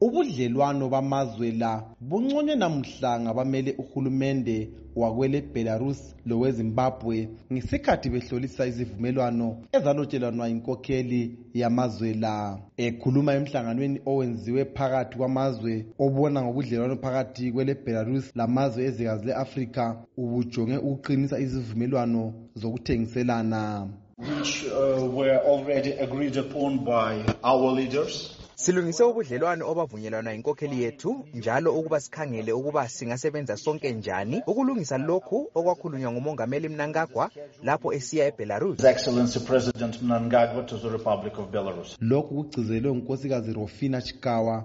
Ubudlelwano bamazwe la bunconywe namuhla ngabamele uhulumende wakweleBelarus loweZimbabwe ngesikhathi behlolisa izivumelwano ezalotshelwanwa yinkokheli yamazwe la. Ekhuluma emhlanganweni owenziwe phakathi kwamazwe obona ngobudlelwano phakathi kweleBelarus lamazwe ezikazi leAfrica ubujonge ukuqinisa izivumelwano zokuthengiselana. which uh, were already agreed upon by our leaders. Silungise ubudlelwano obavunyelwana inkokheli yethu njalo ukuba sikhangele ukuba singasebenza sonke njani ukulungisa lokhu okwakhulunywa ngumongameli Mnangagwa lapho esiya eBelarus. His Excellency President Mnangagwa to the Republic of Belarus. Lokhu kugcizelwe ngunkosikazi Rofina Chikawa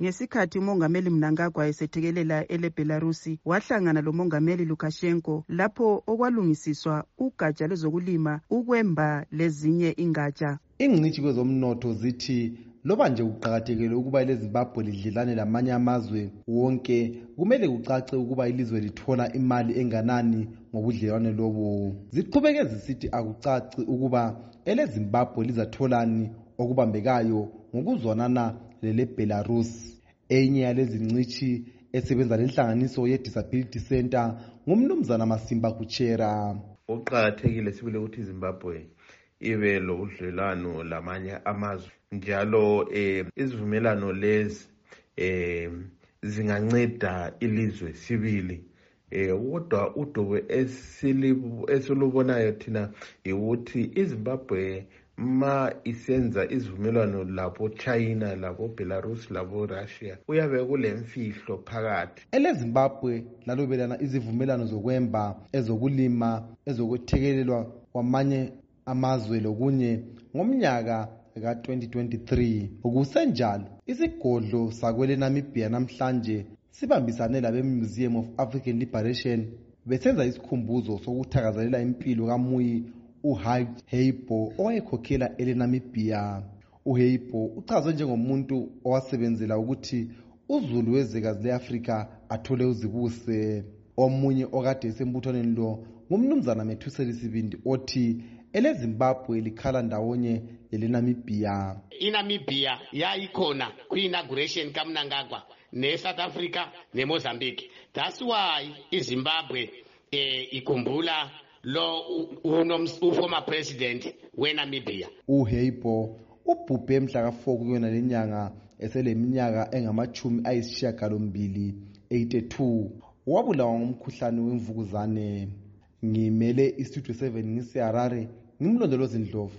ngesikhathi umongameli mnangagwa esethekelela elebelarusi wahlangana lomongameli lukashenko lapho okwalungisiswa ugatsha lwezokulima ukwemba lezinye ingatsha ingcitshi kwezomnotho zithi loba nje kuqakathekile ukuba elezimbabwe lidlelane lamanye amazwe wonke kumele kucace ukuba ilizwe lithola imali enganani ngobudlelwane lobu ziqhubeke zisithi akucaci ukuba elezimbabwe lizatholani okubambekayo ngokuzwanana lelebelarus enye yalezincitshi esebenza lenhlanganiso ye-disability center ngumnumzana masimba kuchera okuqakathekile sibile ukuthi izimbabwe ibe lobudlelwano lamanye amazwe njalo um izivumelwano lezi um zinganceda ilizwe sibili Eh, kodwa um udubo esilubonayo thina yiwuthi izimbabwe ma isenza izivumelwano labochina labobelarus laborussia kuyabe kulemfihlo phakathi elezimbabwe lalobelana izivumelwano zokwemba ezokulima ezokuthekelelwa kwamanye amazwe lokunye ngomnyaka ka-2023 kusenjalo isigodlo sakwelenamibia namhlanje sibambisane labemuseum of african liberation besenza isikhumbuzo sokuthakazelela impilo kamuyi uhaj heibo owayekhokhela elenamibia uheipo uchazwe njengomuntu owasebenzela ukuthi uzulu wezwekazi le-afrika athole uzibuse omunye okade esembuthwaneni lo ngumnumzana methuseli sibindi othi elezimbabwe likhala ndawonye lelenamibhiya inamibhiya yayikhona kwi-inauguration kamnangagwa nesouth africa nemozambique thats why izimbabwe um ikhumbula lo uformer president wenamibia uheipo ubhubhe mhla ka-4 kuyona le nyanga eseleminyaka engamachumi ayisishiyagalombili 82 wabulawa ngumkhuhlane wemvukuzane ngimele istudio 7 ngiseharare ngimlondolozi ndlovu